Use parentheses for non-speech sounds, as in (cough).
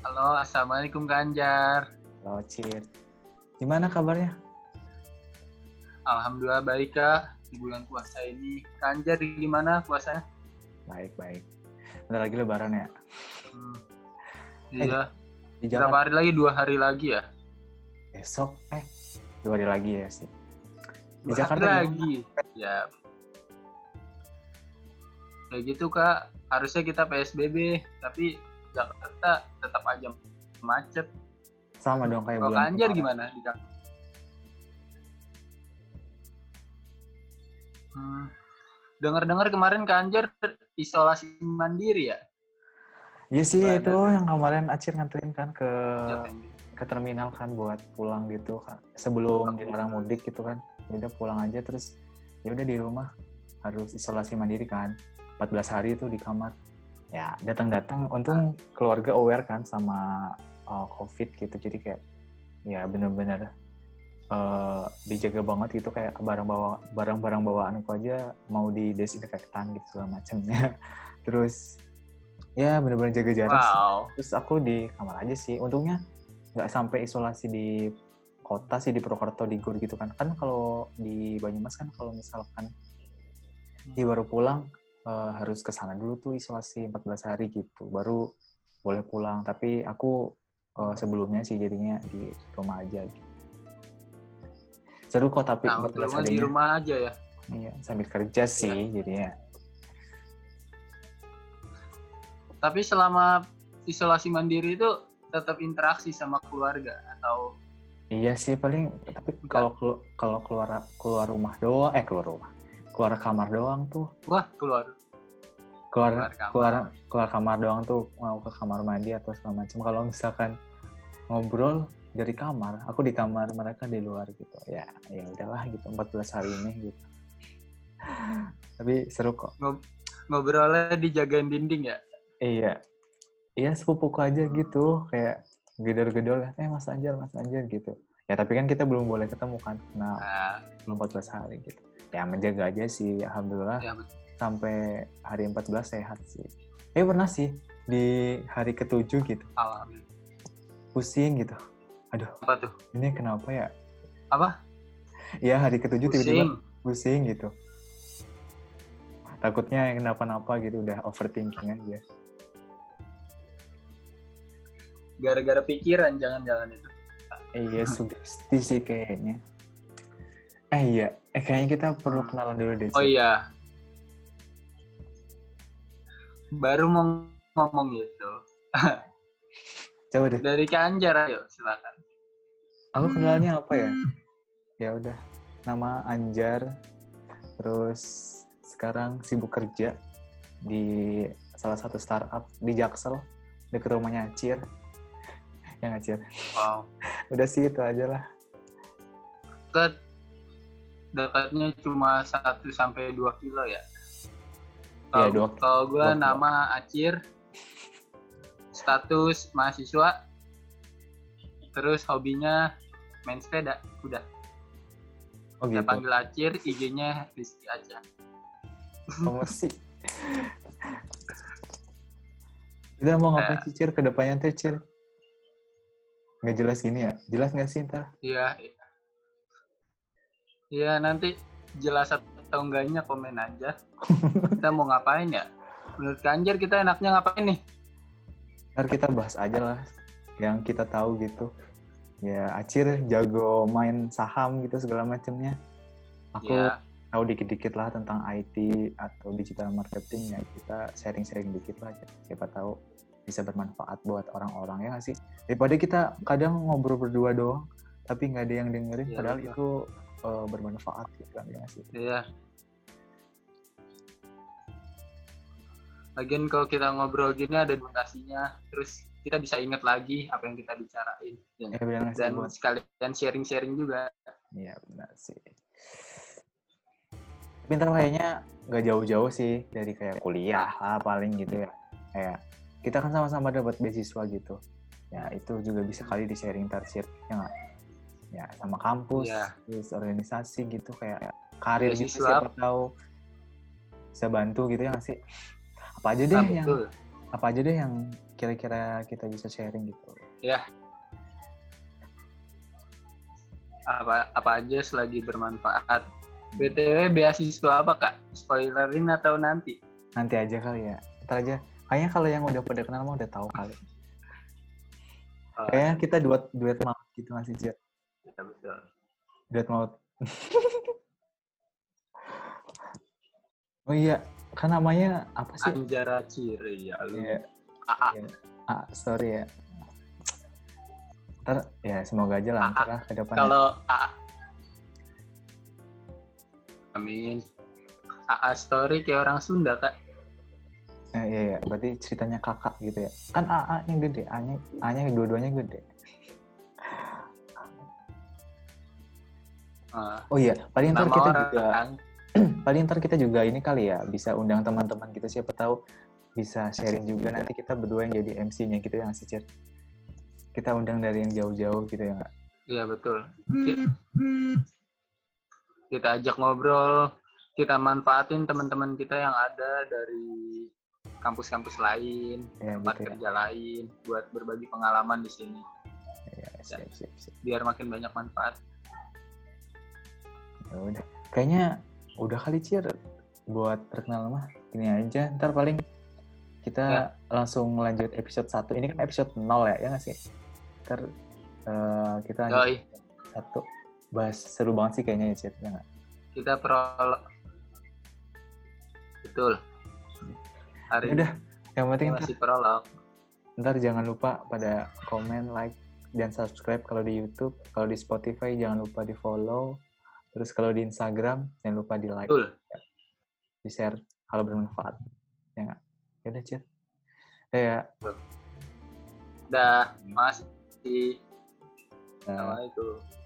Halo, Assalamualaikum Kanjar. Halo Cir. Gimana kabarnya? Alhamdulillah baik kak. Di bulan puasa ini. Kanjar gimana puasanya? Baik, baik. Bentar lagi lebaran ya? Hmm. Iya. Di Berapa hari lagi? Dua hari lagi ya? besok, eh dua hari lagi ya sih. Di Dua Jakarta lagi. Ya. Kayak gitu kak. Harusnya kita PSBB. Tapi Jakarta tetap aja macet. Sama dong kayak Kalau bulan kemarin. gimana di Jakarta? Hmm. Dengar-dengar kemarin Kanjar isolasi mandiri ya? Iya sih itu yang kemarin Acir nganterin kan ke Ya, ke terminal kan buat pulang gitu kan. Sebelum dilarang mudik gitu kan. Ya udah pulang aja terus ya udah di rumah harus isolasi mandiri kan. 14 hari itu di kamar. Ya, datang-datang untung keluarga aware kan sama uh, COVID gitu. Jadi kayak ya bener-bener uh, dijaga banget gitu kayak barang bawa barang-barang bawaanku aja mau di desinfektan gitu segala macamnya. (laughs) Terus ya bener-bener jaga jarak sih Wow. terus aku di kamar aja sih untungnya nggak sampai isolasi di kota sih di Purwokerto di Gor gitu kan kan kalau di Banyumas kan kalau misalkan dia baru pulang eh, harus ke sana dulu tuh isolasi 14 hari gitu baru boleh pulang. Tapi aku eh, sebelumnya sih jadinya di rumah aja gitu. Seru kok tapi Nah, 14 di rumah, di rumah aja ya. iya sambil kerja sih jadinya. Tapi selama isolasi mandiri itu tetap interaksi sama keluarga atau? Iya sih paling tapi kalau kalau keluar keluar rumah doang eh keluar rumah keluar kamar doang tuh. Wah keluar. Keluar Keluar kamar. keluar keluar kamar doang tuh mau ke kamar mandi atau segala macam. Kalau misalkan ngobrol dari kamar aku di kamar mereka di luar gitu. Ya ya udahlah gitu 14 hari ini gitu. (laughs) Tapi seru kok. Ngobrolnya dijagain dinding ya. iya. Iya sepupuku aja gitu kayak gedor-gedor eh mas Anjar mas Anjar gitu. Ya tapi kan kita belum boleh ketemu kan nah Nah, belum 14 hari gitu ya menjaga aja sih alhamdulillah ya betul. sampai hari 14 sehat sih eh pernah sih di hari ketujuh gitu Alhamdulillah. pusing gitu aduh Apa tuh? ini kenapa ya Apa? ya hari ketujuh tiba-tiba Pusing. pusing gitu takutnya yang kenapa-napa gitu udah overthinking aja Gara-gara pikiran jangan-jangan itu. iya sugesti sih kayaknya eh iya. Eh kayaknya kita perlu kenalan dulu deh Oh iya. Baru mau ngomong gitu. (laughs) coba deh. Dari Kanjar ayo silakan. aku kenalnya apa ya? Ya udah. Nama Anjar. Terus sekarang sibuk kerja di salah satu startup di Jaksel dekat rumahnya Acir. (laughs) Yang Acir. Wow. udah sih itu aja lah. Dekat dekatnya cuma 1 sampai 2 kilo ya. Iya, Kalau dua- kalau gue nama Acir, status mahasiswa, terus hobinya main sepeda, udah. oh Saya gitu panggil Acir, IG-nya Rizky aja. kamu sih udah mau ngapain sih Cir ke depannya Cir nggak jelas gini ya jelas nggak sih ntar Iya. Iya nanti jelas atau enggaknya komen aja. (laughs) kita mau ngapain ya? Menurut Kanjar kita enaknya ngapain nih? ntar kita bahas aja lah yang kita tahu gitu ya Acir jago main saham gitu segala macamnya aku Ya, tahu dikit-dikit lah tentang IT atau digital marketing ya kita sharing-sharing dikit lah siapa tahu bisa bermanfaat buat orang-orang ya nggak sih daripada kita kadang ngobrol berdua doang tapi nggak ada yang dengerin Iya, padahal betul. itu eh, bermanfaat gitu kan ya sih iya. Lagian kalau kita ngobrol gini ada durasinya, terus kita bisa ingat lagi apa yang kita bicarain. Dan, ya benar sih dan sekalian sharing-sharing juga. Iya benar sih. Tapi ntar kayaknya nggak jauh-jauh sih dari kayak kuliah lah paling gitu ya. Kayak kita kan sama-sama dapat beasiswa gitu. Ya itu juga bisa kali di sharing tarsir ya nggak? Ya sama kampus, Iya. terus organisasi gitu kayak karir gitu Beasiswa. siapa tahu bisa bantu gitu ya nggak sih? Apa aja deh Nah, yang betul. apa aja deh yang kira-kira kita bisa sharing gitu. Apa apa aja selagi bermanfaat. BTW beasiswa apa kak? Spoilerin atau nanti? Nanti aja kali ya. Ntar aja. Kayaknya kalau yang udah pada kenal mah udah tahu kali. Oh, Kayaknya kita duet duet maut gitu masih Cil. Iya, betul. Maut. oh iya, kan namanya apa sih? Anjara Ciri ya lu. Iya. AA. Ah, sorry ya. Ntar ya semoga aja lancar lah ke depannya. Kalau AA Amin. AA story kayak orang Sunda kak. Eh, iya, iya, berarti ceritanya kakak gitu ya. Kan AA-nya gede, A-nya, A-nya dua-duanya gede. Ah, Oh iya, paling ntar kita orang juga, (clears throat) kan. paling ntar kita juga ini kali ya, bisa undang teman-teman kita siapa tahu bisa sharing juga nanti kita berdua yang jadi MC-nya gitu ya, si Cir. Kita undang dari yang jauh-jauh gitu ya, nggak? Iya betul. Ki- Kita ajak ngobrol, kita manfaatin teman-teman kita yang ada dari kampus-kampus lain, Ya, tempat gitu ya. kerja lain, buat berbagi pengalaman di sini, Ya, siap, siap, siap. biar makin banyak manfaat. Ya udah. Kayaknya udah kali Cir buat perkenalan mah ini aja. Ntar paling kita Ya. langsung lanjut episode 1. Ini kan episode 0 ya, ya nggak sih? Ntar eh, kita lanjut satu. Bahas seru banget sih kayaknya ya Cir, ya nggak? kita prolog. Betul. Hari Ya udah, yang penting ntar, masih prolog. ntar jangan lupa pada komen, like, dan subscribe kalau di YouTube. Kalau di Spotify jangan lupa di follow. Terus kalau di Instagram jangan lupa di like, Betul. di share kalau bermanfaat. Ya nggak? Ya udah Cir. Ya, Dah, Mas. Assalamualaikum.